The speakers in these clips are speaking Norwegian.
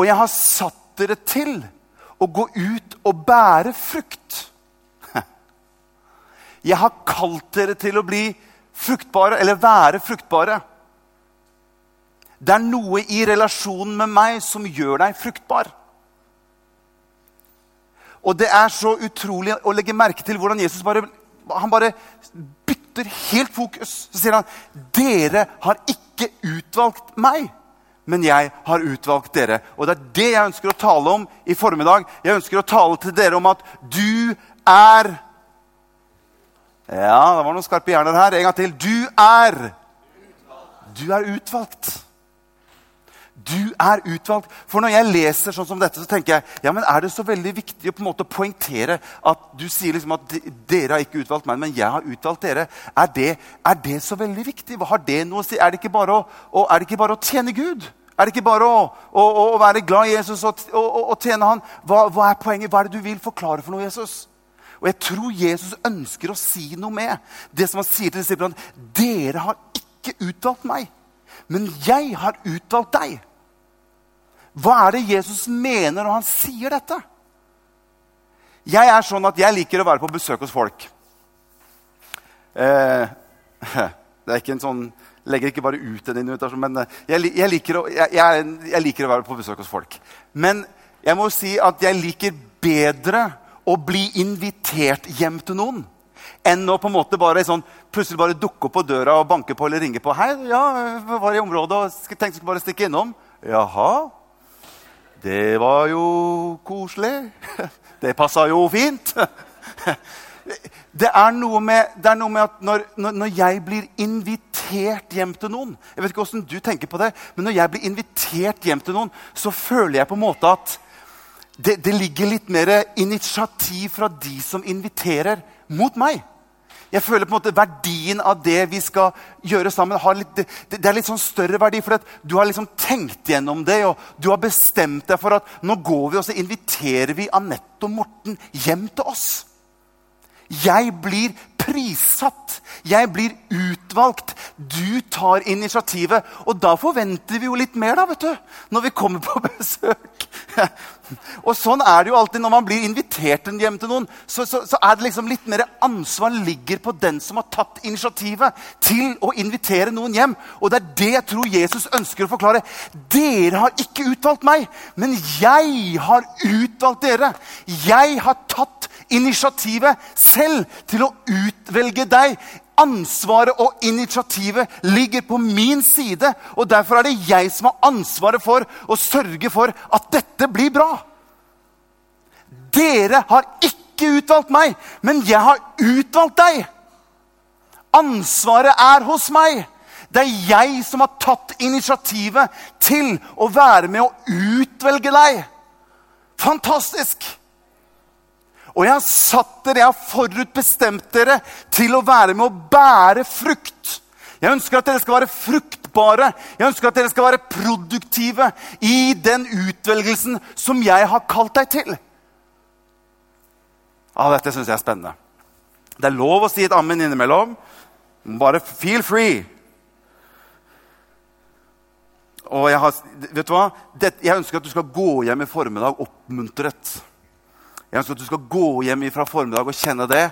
Og jeg har satt dere til å gå ut og bære frukt. Jeg har kalt dere til å bli fruktbare, eller være fruktbare. Det er noe i relasjonen med meg som gjør deg fruktbar. Og det er så utrolig å legge merke til hvordan Jesus bare, han bare bytter helt fokus. Så sier han, 'Dere har ikke utvalgt meg, men jeg har utvalgt dere.' Og det er det jeg ønsker å tale om i formiddag. Jeg ønsker å tale til dere om at du er Ja, det var noen skarpe hjerner her. En gang til. Du er Du er utvalgt. Du er utvalgt. For når jeg leser sånn som dette, så tenker jeg ja, men er det så veldig viktig å på en måte poengtere at du sier liksom at dere har ikke utvalgt meg, men jeg har utvalgt dere. Er det, er det så veldig viktig? Har det noe å si? Er det ikke bare å, å, ikke bare å tjene Gud? Er det ikke bare å, å, å være glad i Jesus og, og tjene han? Hva, hva, er poenget? Hva er det du vil forklare for noe, Jesus? Og jeg tror Jesus ønsker å si noe med det som han sier til disiplene. Dere har ikke utvalgt meg, men jeg har utvalgt deg. Hva er det Jesus mener når han sier dette? Jeg er sånn at jeg liker å være på besøk hos folk. Eh, det er ikke en sånn legger ikke bare ut en invitasjon, men eh, jeg, jeg, liker å, jeg, jeg, liker å være på besøk hos folk. Men jeg må si at jeg liker bedre å bli invitert hjem til noen enn å på en måte bare sånn, plutselig bare dukke opp på døra og banke på eller ringe på. 'Hei, ja, jeg var i området og tenkte jeg bare stikke innom.' 'Jaha?' Det var jo koselig. Det passa jo fint. Det er med, er noe med at når, når, jeg blir invitert hjem til noen Jeg vet ikke hvordan du tenker på det, men når jeg blir invitert hjem til noen, så føler jeg på en måte at det, det ligger litt mer initiativ fra de som inviterer, mot meg. Jeg føler på en måte verdien av det vi skal gjøre sammen. Litt, det, det, er litt sånn større verdi. For du har liksom tenkt gjennom det, og du har bestemt deg for at nå går vi og så inviterer vi Anette og Morten hjem til oss. Jeg blir prissatt. Jeg blir utvalgt. Du tar initiativet. Og da forventer vi jo litt mer, da, vet du, når vi kommer på besøk. Og sånn er det jo alltid når man blir invitert hjem til noen. Så, så, så, er det liksom litt mer ansvar ligger på den som har tatt initiativet til å invitere noen hjem. Og det er det jeg tror Jesus ønsker å forklare. Dere har ikke utvalgt meg, men jeg har utvalgt dere. Jeg har tatt initiativet selv til å utvelge deg. Ansvaret og initiativet ligger på min side. og Derfor er det jeg som har ansvaret for å sørge for at dette blir bra. Dere har ikke utvalgt meg, men jeg har utvalgt deg. Ansvaret er hos meg. Det er jeg som har tatt initiativet til å være med å utvelge deg. Fantastisk! Og jeg har satt dere, jeg har forutbestemt dere til å være med å bære frukt. Jeg ønsker at dere skal være fruktbare, jeg ønsker at dere skal være produktive i den utvelgelsen som jeg har kalt deg til. Ja, dette syns jeg er spennende. Det er lov å si et ammen innimellom. Bare feel free. Og jeg, har, vet du hva? jeg ønsker at du skal gå hjem i formiddag oppmuntret. Jeg ønsker at du skal gå hjem fra formiddag og kjenne det.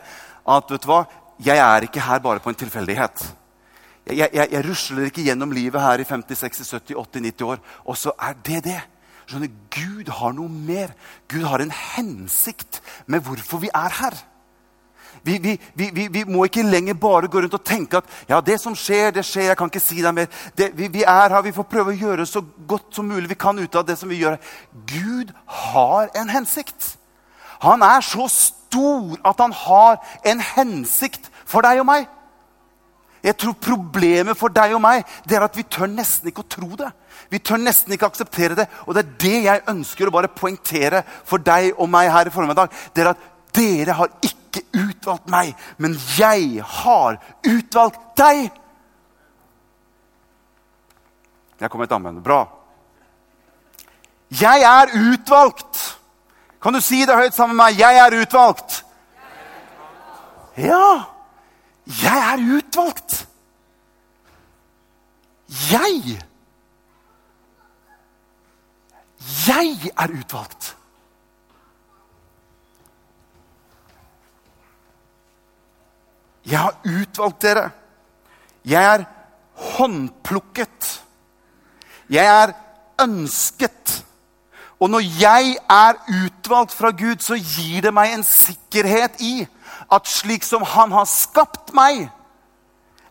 At vet du hva, jeg er ikke her bare på en tilfeldighet. Jeg, jeg, jeg rusler ikke gjennom livet her i 50, 60, 70, 80, 90 år, og så er det det. Skjønner, Gud har noe mer. Gud har en hensikt med hvorfor vi er her. Vi, vi, vi, vi, må ikke lenger bare gå rundt og tenke at ja, det som skjer, det skjer. jeg kan ikke si det mer. Det, vi, er her, vi får prøve å gjøre så godt som mulig vi kan ut av det som vi gjør. Gud har en hensikt. Han er så stor at han har en hensikt for deg og meg. Jeg tror Problemet for deg og meg det er at vi tør nesten ikke å tro det. Vi tør nesten ikke akseptere det. Og det er det jeg ønsker å bare poengtere for deg og meg her i formiddag. Det er at dere har ikke utvalgt meg, men jeg har utvalgt deg. Jeg kom med et ammen. Bra. Jeg er utvalgt. Kan du si det høyt sammen med meg? Jeg er utvalgt. Ja, jeg er utvalgt. Jeg jeg er utvalgt. Jeg har utvalgt dere. Jeg er håndplukket. Jeg er ønsket. Og når jeg er utvalgt fra Gud, så gir det meg en sikkerhet i at slik som Han har skapt meg,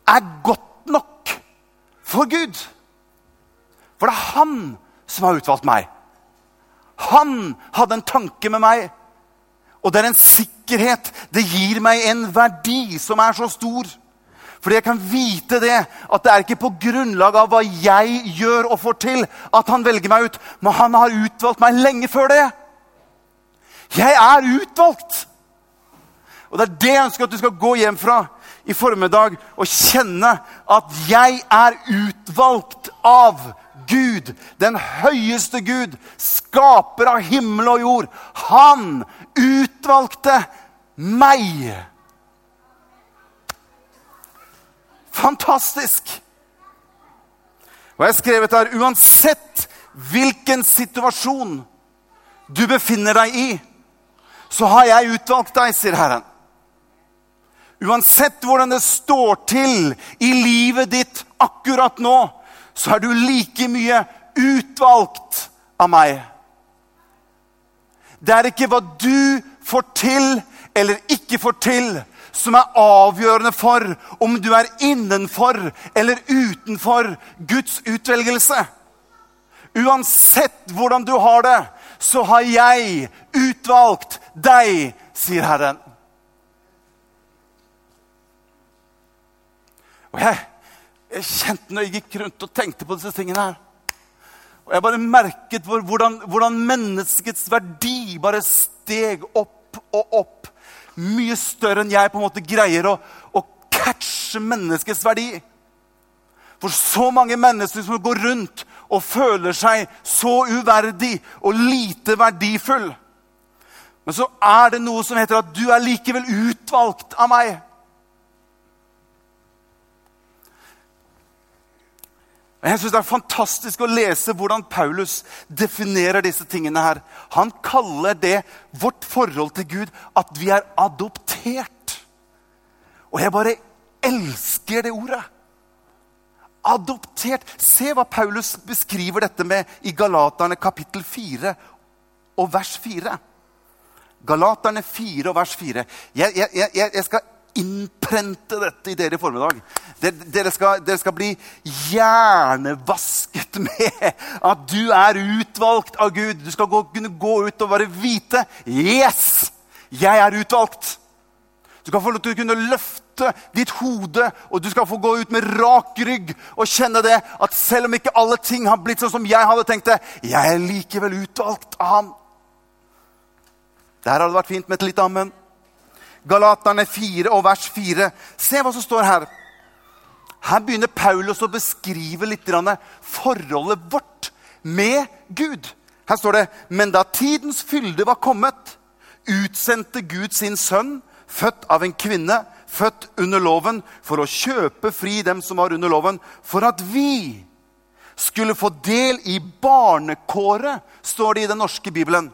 er godt nok for Gud. For det er Han som har utvalgt meg. Han hadde en tanke med meg. Og det er en sikkerhet. Det gir meg en verdi som er så stor. Fordi jeg kan vite det, at det er ikke på grunnlag av hva jeg gjør og får til, at han velger meg ut. Men han har utvalgt meg lenge før det. Jeg er utvalgt. Og det er det jeg ønsker at du skal gå hjem fra i formiddag og kjenne at jeg er utvalgt av Gud, den høyeste Gud, skaper av himmel og jord. Han utvalgte meg. Fantastisk! Og jeg har skrevet her uansett hvilken situasjon du befinner deg i, så har jeg utvalgt deg, sier Herren. Uansett hvordan det står til i livet ditt akkurat nå, så er du like mye utvalgt av meg. Det er ikke hva du får til eller ikke får til, som er avgjørende for om du er innenfor eller utenfor Guds utvelgelse. Uansett hvordan du har det, så har jeg utvalgt deg, sier Herren. Og jeg, jeg kjente når jeg gikk rundt og tenkte på disse tingene her og Jeg bare merket hvordan, hvordan menneskets verdi bare steg opp og opp mye større enn jeg på en måte greier å, å catche menneskets verdi. For så mange mennesker som går rundt og føler seg så uverdig og lite verdifull. Men så er det noe som heter at du er likevel utvalgt av meg. Jeg synes Det er fantastisk å lese hvordan Paulus definerer disse tingene. her. Han kaller det vårt forhold til Gud at vi er adoptert. Og jeg bare elsker det ordet. Adoptert. Se hva Paulus beskriver dette med i Galaterne kapittel 4 og vers 4. Galaterne 4 og vers 4. Jeg, jeg, jeg, jeg skal innprente dette i dere i formiddag. Dere skal, dere skal, bli hjernevasket med at du er utvalgt av Gud. Du skal gå, kunne gå ut og bare vite Yes! Jeg er utvalgt. Du skal få lov til å kunne løfte ditt hode, og du skal få gå ut med rak rygg og kjenne det at selv om ikke alle ting har blitt sånn som jeg hadde tenkt det, jeg er likevel utvalgt av ham. Der hadde det vært fint med et lite ammen. Galaterne 4 og vers 4. Se hva som står her. Her begynner Paulus å beskrive litt forholdet vårt med Gud. Her står det Men da tidens fylde var kommet, utsendte Gud sin sønn, født av en kvinne, født under loven, for å kjøpe fri dem som var under loven, for at vi skulle få del i barnekåret, står det i den norske bibelen.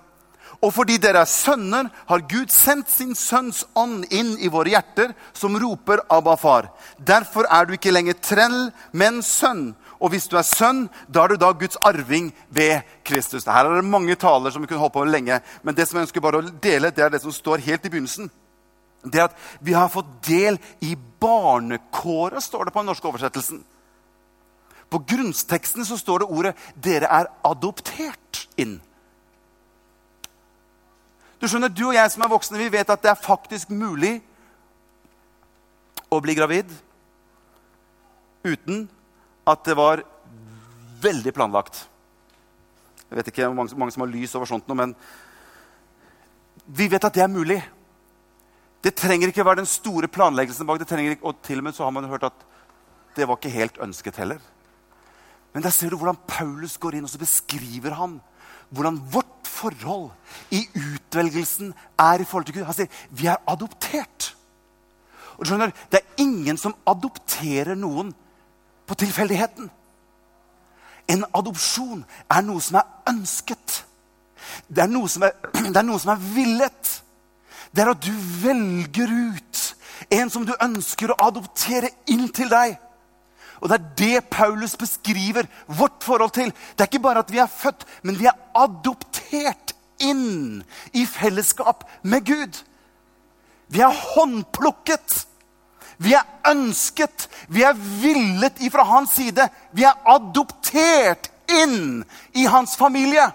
Og fordi dere er sønner, har Gud sendt sin sønns ånd inn i våre hjerter, som roper 'Abba, far'. Derfor er du ikke lenger trell, men sønn. Og hvis du er sønn, da er du da Guds arving ved Kristus. Her er det mange taler som vi kunne holde på lenge, men det som jeg ønsker bare å dele, det er det som står helt i begynnelsen. Det at vi har fått del i barnekåret, står det på den norske oversettelsen. På grunnsteksten så står det ordet 'dere er adoptert inn'. Du skjønner, du og jeg som er voksne, vi vet at det er faktisk mulig å bli gravid uten at det var veldig planlagt. Jeg vet ikke hvor mange, mange som har lys over sånt, men vi vet at det er mulig. Det trenger ikke være den store planleggelsen bak. det trenger ikke, og til og med så har man hørt at det var ikke helt ønsket heller. Men der ser du hvordan Paulus går inn og så beskriver han hvordan vårt forhold i utvelgelsen er i forhold til Gud. Han sier vi er adoptert. Og skjønner, Det er ingen som adopterer noen på tilfeldigheten. En adopsjon er noe som er ønsket. Det er noe som er, er, noe som er villet. Det er at du velger ut en som du ønsker å adoptere inn til deg. Og Det er det Paulus beskriver vårt forhold til. Det er ikke bare at vi er født, men vi er adoptert inn i fellesskap med Gud. Vi er håndplukket. Vi er ønsket. Vi er villet ifra hans side. Vi er adoptert inn i hans familie.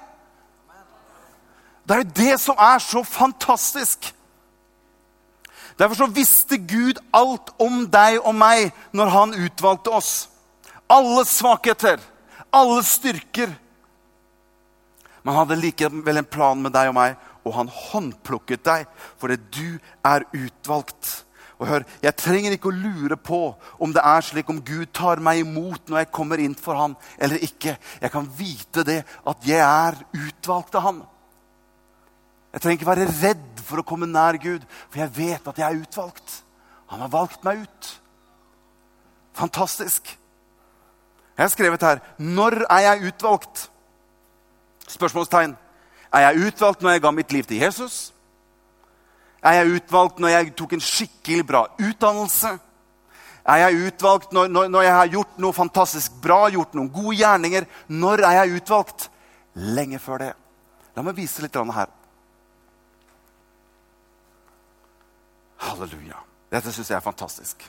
Det er jo det som er så fantastisk. Derfor så visste Gud alt om deg og meg når han utvalgte oss. Alle svakheter, alle styrker. Men han hadde likevel en plan med deg og meg, og han håndplukket deg fordi du er utvalgt. Og hør, Jeg trenger ikke å lure på om det er slik om Gud tar meg imot når jeg kommer inn for han eller ikke. Jeg kan vite det, at jeg er utvalgt av han. Jeg trenger ikke være redd for å komme nær Gud, for jeg vet at jeg er utvalgt. Han har valgt meg ut. Fantastisk. Jeg har skrevet her Når er jeg utvalgt? Spørsmålstegn. Er jeg utvalgt når jeg ga mitt liv til Jesus? Er jeg utvalgt når jeg tok en skikkelig bra utdannelse? Er jeg utvalgt når, når, når, jeg har gjort noe fantastisk bra, gjort noen gode gjerninger? Når er jeg utvalgt? Lenge før det. La meg vise litt her. Halleluja. Dette syns jeg er fantastisk.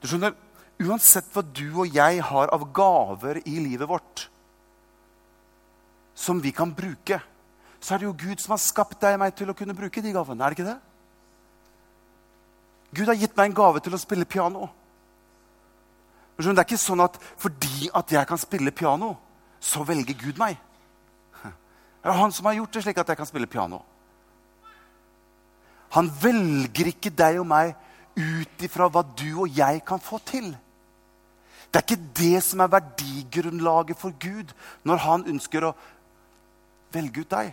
Du skjønner, Uansett hva du og jeg har av gaver i livet vårt som vi kan bruke, så er det jo Gud som har skapt deg og meg til å kunne bruke de gavene. Er det ikke det? Gud har gitt meg en gave til å spille piano. Men det er ikke sånn at fordi at jeg kan spille piano, så velger Gud meg. Det er han som har gjort det slik at jeg kan spille piano. Han velger ikke deg og meg ut ifra hva du og jeg kan få til. Det er ikke det som er verdigrunnlaget for Gud når han ønsker å velge ut deg.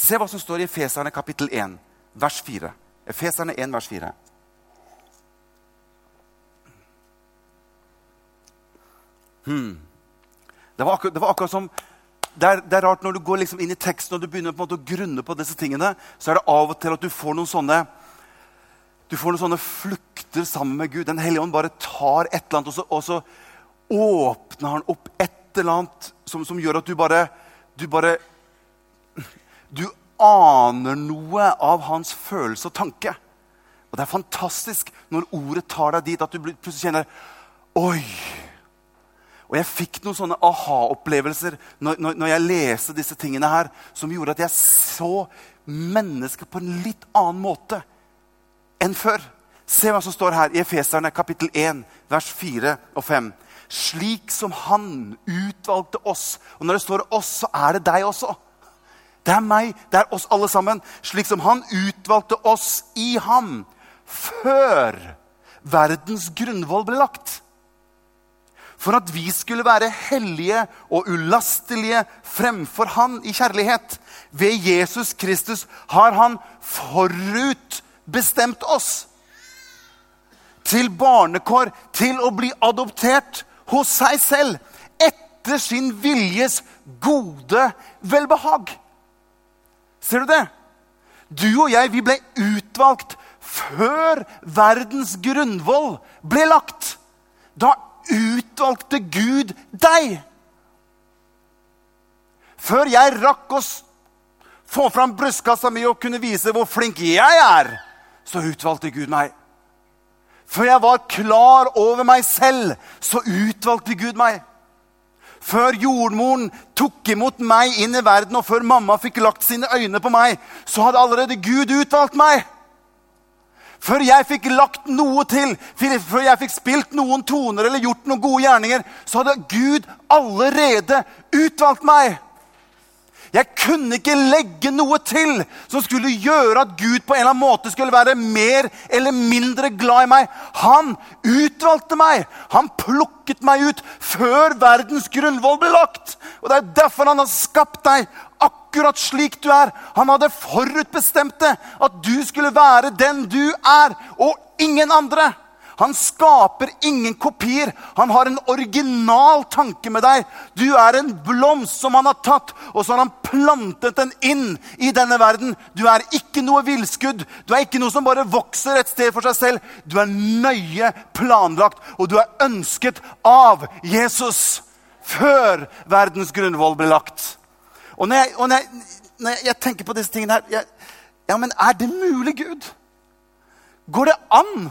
Se hva som står i Efeserne kapittel 1, vers 4. Efeserne 1, vers 4. Hmm. Det, var akkurat, det, var akkurat, som det er, det er, rart når du går liksom inn i teksten og du begynner på en måte å grunne på disse tingene, så er det av og til at du får noen sånne du får noen sånne flukter sammen med Gud. Den hellige ånd bare tar et eller annet, og så, og så åpner han opp et eller annet som, som gjør at du bare, du bare Du aner noe av hans følelse og tanke. Og det er fantastisk når ordet tar deg dit at du plutselig kjenner Oi! Og jeg fikk noen sånne aha-opplevelser når, når, når, jeg leste disse tingene her, som gjorde at jeg så mennesker på en litt annen måte enn før. Se hva som står her i Efeserne kapittel 1, vers 4 og 5. Slik som han utvalgte oss. Og når det står 'oss', så er det deg også. Det er meg, det er oss alle sammen. Slik som han utvalgte oss i ham før verdens grunnvoll ble lagt for at vi skulle være hellige og ulastelige fremfor Han i kjærlighet. Ved Jesus Kristus har Han forutbestemt oss til barnekår, til å bli adoptert hos seg selv etter sin viljes gode velbehag. Ser du det? Du og jeg, vi ble utvalgt før verdens grunnvoll ble lagt. Da utvalgte Gud deg. Før jeg rakk å få fram brystkassa mi og kunne vise hvor flink jeg er, så utvalgte Gud meg. Før jeg var klar over meg selv, så utvalgte Gud meg. Før jordmoren tok imot meg inn i verden, og før mamma fikk lagt sine øyne på meg, så hadde allerede Gud utvalgt meg. Før jeg fikk lagt noe til, før jeg fikk spilt noen toner eller gjort noen gode gjerninger, så hadde Gud allerede utvalgt meg. Jeg kunne ikke legge noe til som skulle gjøre at Gud på en eller annen måte skulle være mer eller mindre glad i meg. Han utvalgte meg. Han plukket meg ut før verdens grunnvoll ble lagt. Og Det er derfor han har skapt deg akkurat slik du er. Han hadde forutbestemt det, at du skulle være den du er, og ingen andre. Han skaper ingen kopier. Han har en original tanke med deg. Du er en blomst som han har tatt, og så har han plantet den inn i denne verden. Du er ikke noe villskudd. Du er ikke noe som bare vokser et sted for seg selv. Du er nøye planlagt, og du er ønsket av Jesus før verdens grunnvoll ble lagt. Og når jeg, og når jeg, når jeg, jeg tenker på disse tingene her Ja, men er det mulig, Gud? Går det an?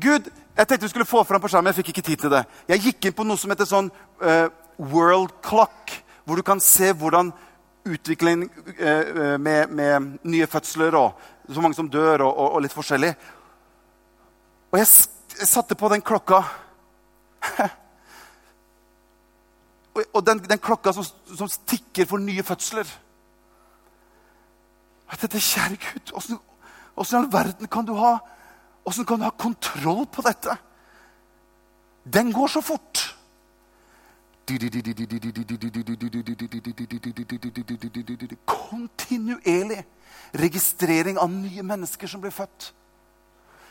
Gud, Jeg tenkte vi skulle få fram på skjermen, jeg fikk ikke tid til det. Jeg gikk inn på noe som heter sånn uh, World Clock, hvor du kan se hvordan utviklingen uh, med, med, nye fødsler og så mange som dør, og, og, og litt forskjellig. Og jeg, jeg satte på den klokka. og, den, den, klokka som, som tikker for nye fødsler. Jeg tenkte, Kjære Gud, Åssen i all verden kan du ha Hvordan kan du ha kontroll på dette? Den går så fort. Kontinuerlig registrering av nye mennesker som blir født.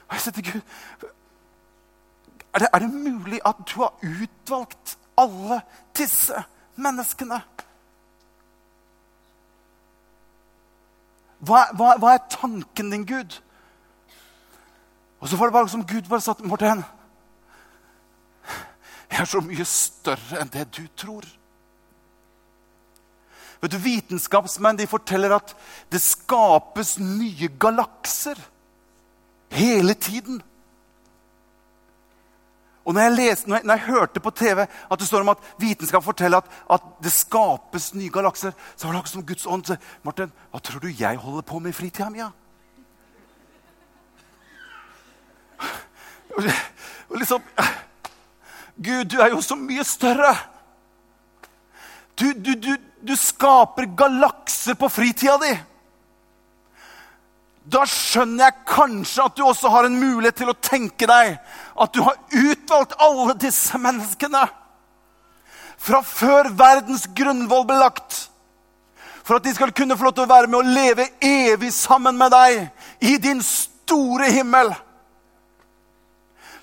Og jeg sier Gud er det, er det mulig at du har utvalgt alle disse menneskene? Hva, hva, hva, er tanken din, Gud? Og så var det bare som Gud bare sa Morten Jeg er så mye større enn det du tror. Vet du, Vitenskapsmenn de forteller at det skapes nye galakser hele tiden. Og når jeg, leste, når, jeg, når jeg, hørte på TV at det står om at vitenskap forteller at, at det skapes nye galakser, så var det akkurat som Guds ånd Martin, hva tror du jeg holder på med i fritida mi? Ja? Og liksom Gud, du er jo så mye større. Du, du, du, du skaper galakser på fritida di da skjønner jeg kanskje at du også har en mulighet til å tenke deg at du har utvalgt alle disse menneskene fra før verdens grunnvoll ble lagt. For at de skal kunne få lov til å være med og leve evig sammen med deg i din store himmel.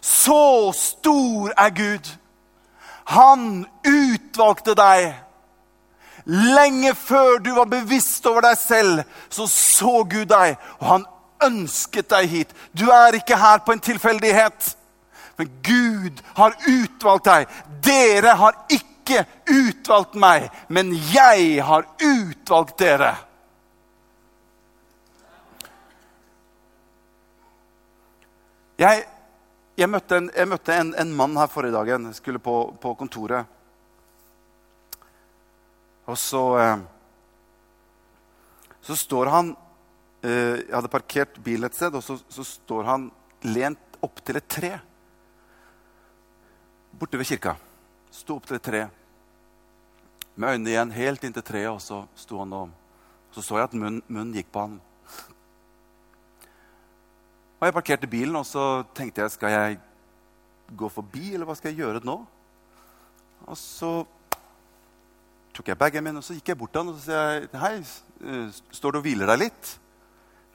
Så stor er Gud. Han utvalgte deg Lenge før du var bevisst over deg selv, så så Gud deg, og han ønsket deg hit. Du er ikke her på en tilfeldighet, men Gud har utvalgt deg. Dere har ikke utvalgt meg, men jeg har utvalgt dere. Jeg, jeg møtte, en, jeg møtte en, en, mann her forrige dagen. Jeg skulle på, på kontoret. Og så, eh, så står han eh, Jeg hadde parkert bilen et sted, og så, så står han lent opptil et tre. Borte ved kirka. Sto opptil et tre. Med øynene igjen helt inntil treet, og så sto han og Så så jeg at munnen munnen gikk på han. Og jeg parkerte bilen, og så tenkte jeg skal jeg gå forbi, eller hva skal jeg gjøre nå? Og så tok jeg bagen min og så gikk jeg bort til han og så sier jeg, hei, står du og hviler deg litt?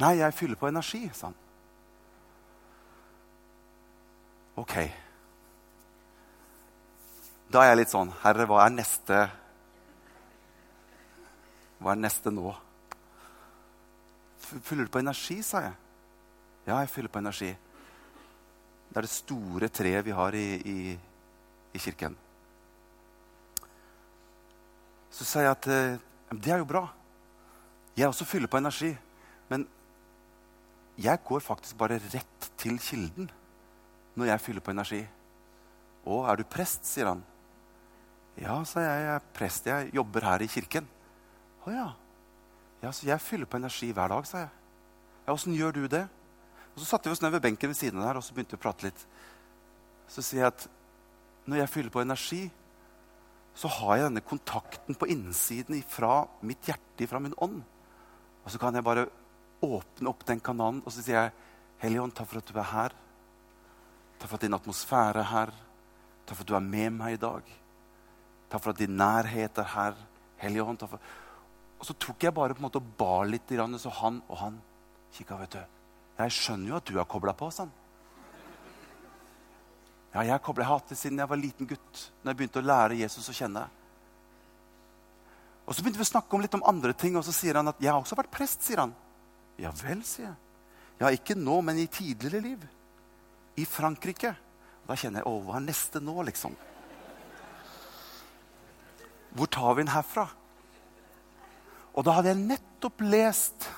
Nei, jeg fyller på energi, sa han. Ok. Da er jeg litt sånn Herre, hva er neste Hva er neste nå? Fyller du på energi, sa jeg. Ja, jeg fyller på energi. Det er det store treet vi har i, i, i kirken så sier jeg at eh, det er jo bra. Jeg også fyller på energi. Men jeg går faktisk bare rett til kilden når jeg fyller på energi. 'Å, er du prest?' sier han. 'Ja', sa jeg. 'Jeg er prest. Jeg jobber her i kirken.' 'Å ja.' Ja, så jeg fyller på energi hver dag', sa jeg. Ja, 'Åssen gjør du det?' Og Så satte vi oss ned ved benken ved siden av der og så begynte vi å prate litt. Så sier jeg at når jeg fyller på energi, så har jeg denne kontakten på innsiden fra mitt hjerte, fra min ånd. Og så kan jeg bare åpne opp den kanalen, og så sier jeg, Helligånd, takk for at du er her. Takk for at din atmosfære er her. Takk for at du er med meg i dag. Takk for at din nærhet er her. Helligånd, takk for Og så tok jeg bare på en måte og bar litt, så han og han kikka, vet du. Jeg skjønner jo at du har kobla på, han. Ja, jeg har hatt det siden jeg var liten gutt. Når jeg begynte å lære Jesus å kjenne. Og Så begynte vi å snakke om litt om andre ting, og så sier han at 'jeg har også vært prest'. sier han. Ja vel, sier jeg. Ja, ikke nå, men i tidligere liv. I Frankrike. Og da kjenner jeg 'Å, hva er neste nå', liksom? Hvor tar vi den herfra? Og da hadde jeg nettopp lest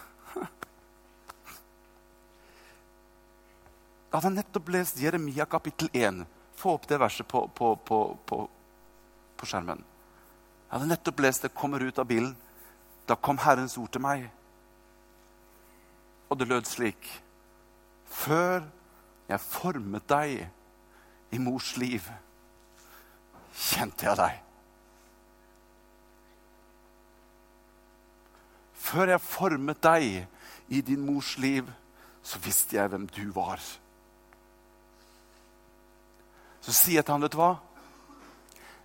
Da hadde nettopp lest Jeremia kapittel 1. Få opp det verset på, på, på, på, skjermen. Jeg hadde nettopp lest det, kommer ut av bilen. Da kom Herrens ord til meg. Og det lød slik Før jeg formet deg i mors liv, kjente jeg deg. Før jeg formet deg i din mors liv, så visste jeg hvem du var. Så sier jeg til han, vet du hva?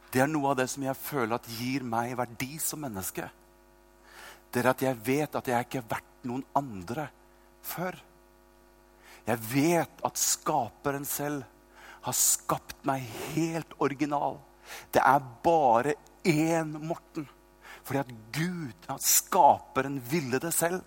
Det er noe av det som jeg føler at gir meg verdi som menneske. Det er at jeg vet at jeg ikke har vært noen andre før. Jeg vet at skaperen selv har skapt meg helt original. Det er bare én Morten. Fordi at Gud, at skaperen, ville det selv.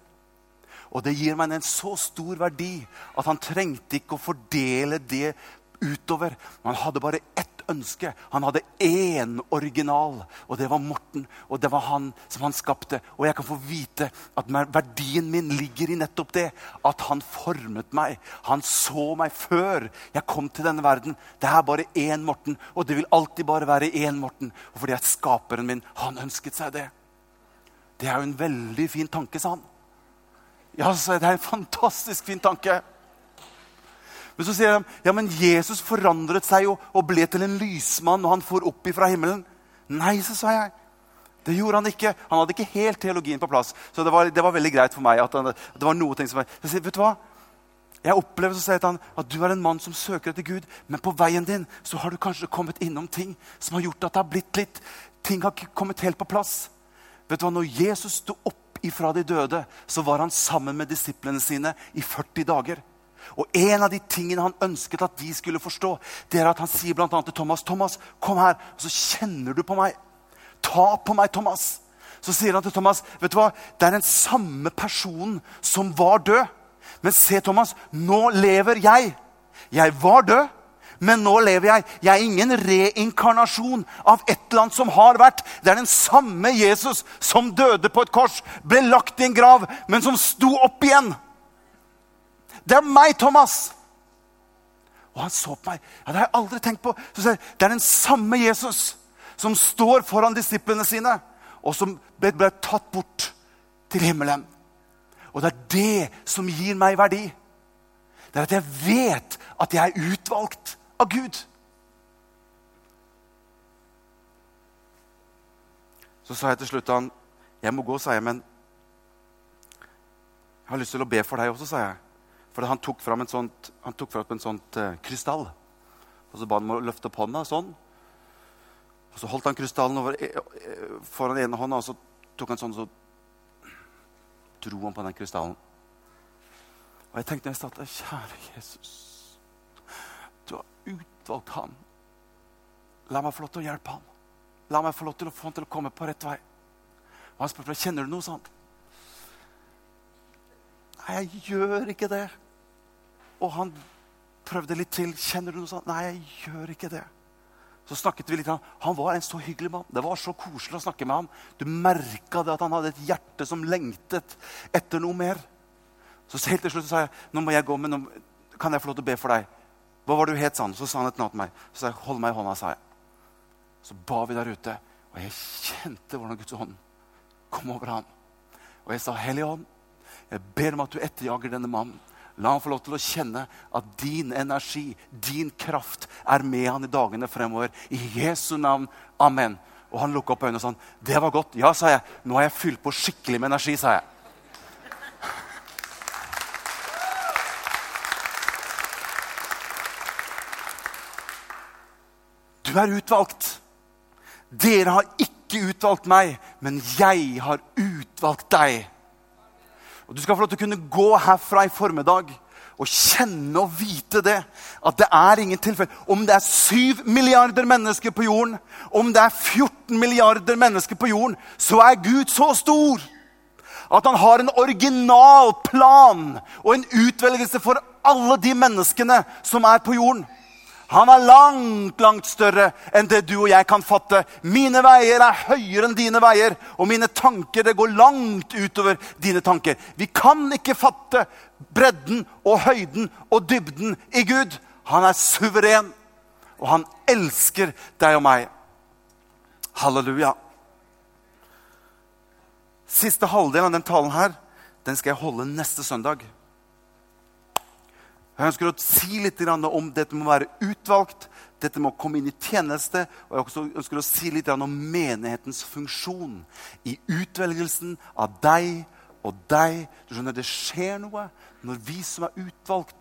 Og det gir meg en så stor verdi at han trengte ikke å fordele det utover. Han hadde bare ett ønske. Han hadde én original, og det var Morten. Og det var han som han skapte. Og jeg kan få vite at verdien min ligger i nettopp det. At han formet meg. Han så meg før jeg kom til denne verden. Det er bare én Morten, og det vil alltid bare være én Morten. Og fordi at skaperen min, han ønsket seg det. Det er jo en veldig fin tanke, sa han. Ja, det er en fantastisk fin tanke. Men så sier de ja, men Jesus forandret seg jo og ble til en lysmann når han for opp ifra himmelen. Nei, så sa jeg. Det gjorde han ikke. Han hadde ikke helt teologien på plass. Så det var, det var veldig greit for meg at, han, det var noe ting som var, jeg sier, vet du hva? Jeg opplever så sier han, at du er en mann som søker etter Gud, men på veien din så har du kanskje kommet innom ting som har gjort at det har blitt litt Ting har ikke kommet helt på plass. Vet du hva, Når Jesus sto opp ifra de døde, så var han sammen med disiplene sine i 40 dager. Og En av de tingene han ønsket at de skulle forstå, det er at han sier annet til Thomas Thomas, kom her, og så kjenner du på meg. Ta på meg, Thomas. Så sier han til Thomas vet du hva, det er den samme personen som var død. Men se, Thomas, nå lever jeg. Jeg var død, men nå lever jeg. Jeg er ingen reinkarnasjon av et eller annet som har vært. Det er den samme Jesus som døde på et kors, ble lagt i en grav, men som sto opp igjen. Det er meg, Thomas! Og han så på meg. Ja, det har jeg aldri tenkt på. Sier, det er den samme Jesus som står foran disiplene sine, og som ble, ble tatt bort til himmelen. Og det er det som gir meg verdi. Det er at jeg vet at jeg er utvalgt av Gud. Så sa jeg til slutt han, jeg må gå, sa jeg, men jeg har lyst til å be for deg også, sa jeg. For han tok fram, sånt, han tok fram en sånt uh, krystall. Og så ba han om å løfte opp hånda sånn. Og så holdt han krystallen over, eh, eh, foran ene hånda, og så tok han sånn, så dro han på den krystallen. Og jeg tenkte nesten at kjære Jesus, du har utvalgt ham. La meg få lov til å hjelpe ham. La meg få lov til å få ham til å komme på rett vei. Og han spurte meg kjenner du noe sånt. Nei, jeg gjør ikke det. Og han prøvde litt til. 'Kjenner du noe sånt?' 'Nei, jeg gjør ikke det.' Så snakket vi litt. Han var en så hyggelig mann. Det var så koselig å snakke med ham. Du merka at han hadde et hjerte som lengtet etter noe mer. Så helt til slutt sa jeg nå må jeg gå, men nå kan jeg få lov til å be for deg. Hva var det du het, sa han. Så sa han et navn til meg. Så sa jeg, hold meg i hånda, sa jeg. Så ba vi der ute, og jeg kjente hvordan Guds hånd kom over ham. Og jeg sa, Hellige ånd, jeg ber om at du etterjager denne mannen. La han få lov til å kjenne at din energi, din kraft, er med han i dagene fremover. I Jesu navn. Amen. Og han lukka opp øynene og sa det var godt. Ja, sa jeg. Nå har jeg fylt på skikkelig med energi, sa jeg. Du er utvalgt. Dere har ikke utvalgt meg, men jeg har utvalgt deg. Og Du skal få lov til å kunne gå herfra i formiddag og kjenne og vite det. At det er ingen tilfelle. Om det er 7 milliarder mennesker på jorden, om det er 14 milliarder mennesker på jorden, så er Gud så stor at han har en original plan og en utvelgelse for alle de menneskene som er på jorden. Han er langt, langt større enn det du og jeg kan fatte. Mine veier er høyere enn dine veier, og mine tanker det går langt utover dine tanker. Vi kan ikke fatte bredden og høyden og dybden i Gud. Han er suveren, og han elsker deg og meg. Halleluja. Siste halvdel av den talen her, den skal jeg holde neste søndag. Jeg ønsker å si litt om dette med å være utvalgt, dette med å komme inn i tjeneste. Og jeg ønsker å si litt om menighetens funksjon i utvelgelsen av deg og deg. Du skjønner, Det skjer noe når vi som er utvalgt,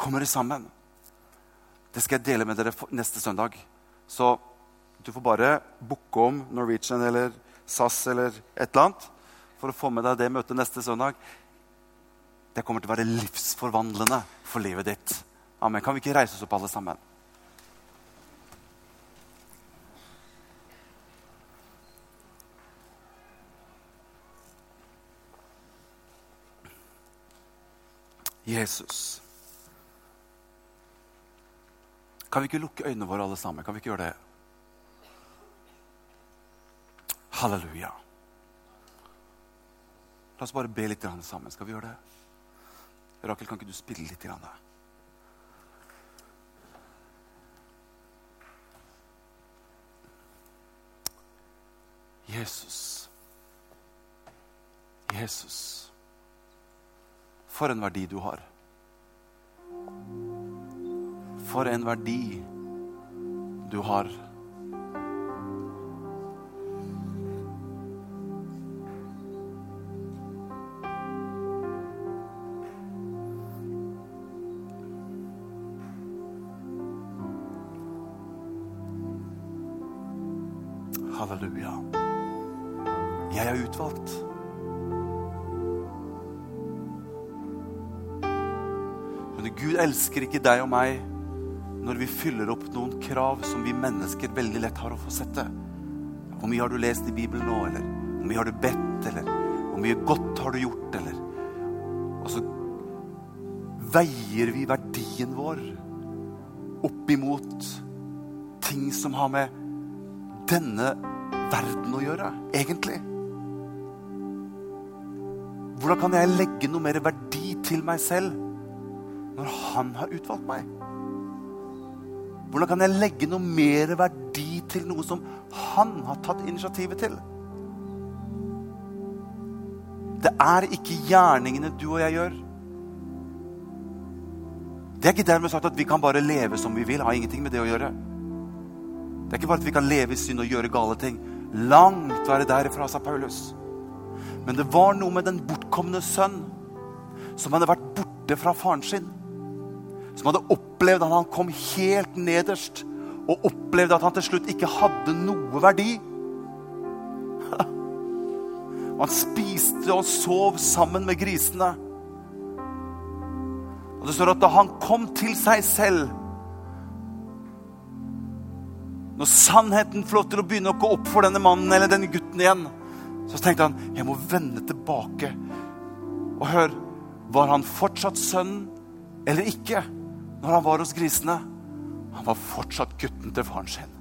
kommer sammen. Det skal jeg dele med dere neste søndag. Så du får bare booke om Norwegian eller SAS eller et eller annet for å få med deg det møtet neste søndag. Det kommer til å være livsforvandlende for livet ditt. Amen. Kan vi ikke reise oss opp, alle sammen? Jesus. Kan vi ikke lukke øynene våre, alle sammen? Kan vi ikke gjøre det? Halleluja. La oss bare be litt sammen. Skal vi gjøre det? Rakel, kan ikke du spille litt? Grann, da? Jesus. Jesus. For en verdi du har. For en verdi du har. Gud elsker ikke deg og meg når vi fyller opp noen krav som vi mennesker veldig lett har å få sette. Hvor mye har du lest i Bibelen nå, eller hvor mye har du bedt, eller hvor mye godt har du gjort, eller Og så veier vi verdien vår opp imot ting som har med denne verden å gjøre, egentlig? Hvordan kan jeg legge noe mer verdi til meg selv når han har utvalgt meg? Hvordan kan jeg legge noe mer verdi til noe som han har tatt initiativet til? Det er ikke gjerningene du og jeg gjør. Det er ikke dermed sagt at vi kan bare leve som vi vil. Har ingenting med det å gjøre. Det er ikke bare at vi kan leve i synd og gjøre gale ting. Langt være derifra, sa Paulus. Men det var noe med den bortkomne sønn som hadde vært borte fra faren sin. Som hadde opplevd at han kom helt nederst, og opplevde at han til slutt ikke hadde noe verdi. Han spiste og sov sammen med grisene. Og Det står at da han kom til seg selv når sannheten får lov til å begynne å gå opp for denne mannen eller denne gutten igjen, så tenkte han jeg må vende tilbake. Og hør, var han fortsatt sønn eller ikke når han var hos grisene? Han var fortsatt gutten til faren sin.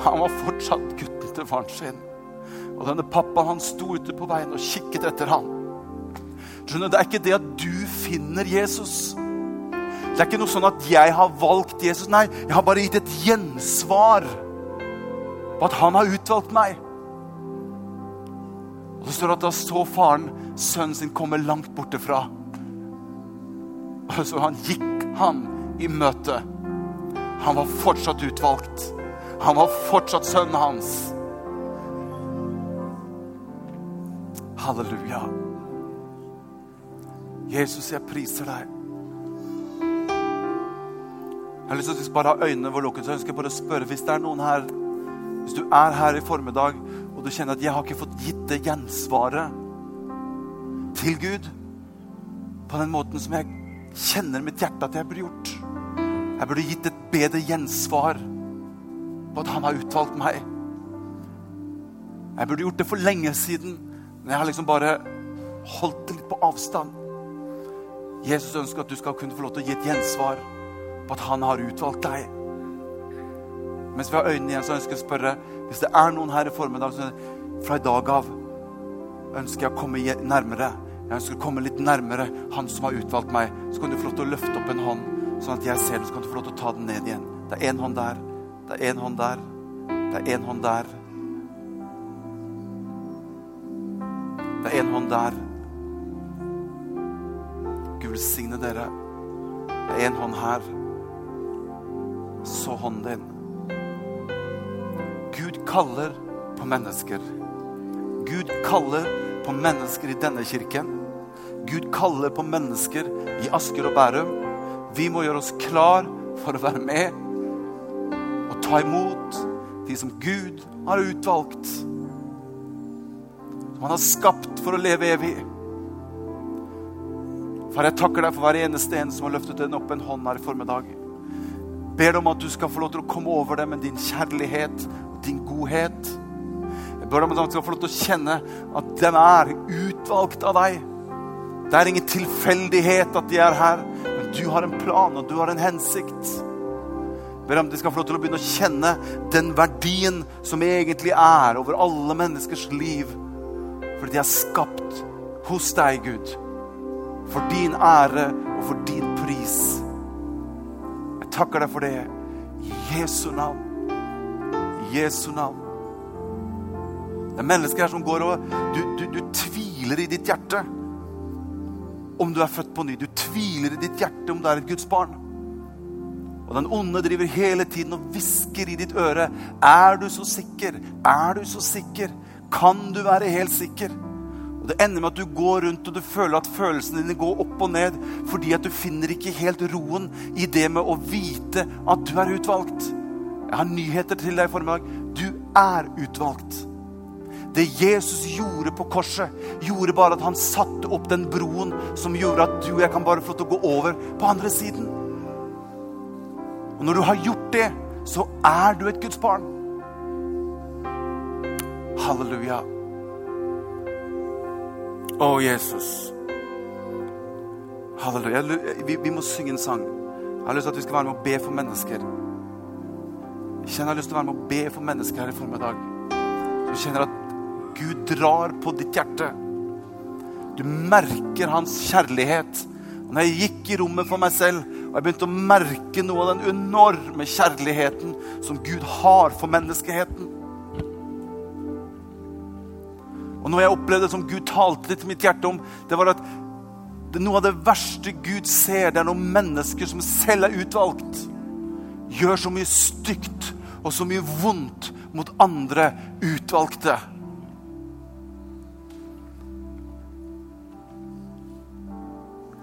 Han var fortsatt gutten til faren sin. Og denne pappaen han sto ute på veien og kikket etter ham. Skjønner, Det er ikke det at du finner Jesus. Det er ikke noe sånn at jeg har valgt Jesus. Nei, jeg har bare gitt et gjensvar på at han har utvalgt meg. Og så står det at da så faren sønnen sin komme langt borte Og så han gikk han i møte. Han var fortsatt utvalgt. Han var fortsatt sønnen hans. Halleluja. Jesus, jeg priser deg. Jeg har lyst til å bare ha øynene våre lukket, så jeg ønsker bare å spørre hvis det er noen her Hvis du er her i formiddag og du kjenner at 'jeg har ikke fått gitt det gjensvaret til Gud', på den måten som jeg kjenner mitt hjerte at jeg burde gjort. Jeg burde gitt et bedre gjensvar på at han har utvalgt meg. Jeg burde gjort det for lenge siden, men jeg har liksom bare holdt det litt på avstand. Jesus ønsker at du skal kunne få lov til å gi et gjensvar på at han har utvalgt deg. Mens vi har øynene igjen, så ønsker jeg å spørre hvis det er noen her i formiddag som fra i dag av ønsker jeg å komme nærmere. Jeg ønsker å komme litt nærmere han som har utvalgt meg. Så kan du få lov til å løfte opp en hånd, sånn at jeg ser den. Så kan du få lov til å ta den ned igjen. Det er én hånd der. Det er én hånd der. Det er én hånd der. Det er én hånd der. Gud velsigne dere. Det er én hånd her. Så hånden din. Gud kaller på mennesker. Gud kaller på mennesker i denne kirken. Gud kaller på mennesker i Asker og Bærum. Vi må gjøre oss klar for å være med og ta imot de som Gud har utvalgt som han har skapt for å leve evig. Far, jeg takker deg for hver eneste en som har løftet den opp en hånd her i formiddag. Ber deg om at du skal få lov til å komme over dem med din kjærlighet og din godhet. Jeg ber deg om at du skal få lov til å kjenne at den er utvalgt av deg. Det er ingen tilfeldighet at de er her, men du har en plan, og du har en hensikt. Ber om de skal få lov til å begynne å kjenne den verdien som egentlig er over alle menneskers liv. Fordi de er skapt hos deg, Gud. For din ære og for din pris. Jeg takker deg for det i Jesu navn. I Jesu navn. Det er mennesker her som går og du, du, du tviler i ditt hjerte om du er født på ny. Du tviler i ditt hjerte om du er et Guds barn. Og den onde driver hele tiden og hvisker i ditt øre. Er du så sikker? Er du så sikker? kan du være helt sikker. Og Det ender med at du går rundt og du føler at følelsene dine går opp og ned fordi at du finner ikke helt roen i det med å vite at du er utvalgt. Jeg har nyheter til deg i formiddag. Du er utvalgt. Det Jesus gjorde på korset, gjorde bare at han satte opp den broen som gjorde at du og jeg kan bare få til å gå over på andre siden. Og når du har gjort det, så er du et Guds barn. Halleluja. Å, Jesus. Halleluja. Vi, vi, må synge en sang. Jeg har lyst til at vi skal være med og be for mennesker. Jeg kjenner jeg har lyst til å være med og be for mennesker her i formiddag. Du kjenner at Gud drar på ditt hjerte. Du merker hans kjærlighet. Og når jeg gikk i rommet for meg selv og jeg begynte å merke noe av den enorme kjærligheten som Gud har for menneskeheten Og noe jeg opplevde som Gud talte til mitt hjerte om, det var at det noe av det verste Gud ser, det er noen mennesker som selv er utvalgt, gjør så mye stygt og så mye vondt mot andre utvalgte.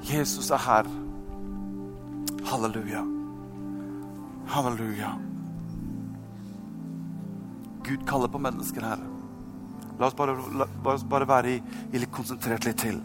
Jesus er her. Halleluja. Halleluja. Gud kaller på mennesker her. La oss bare, la, bare være i, i litt konsentrert litt til.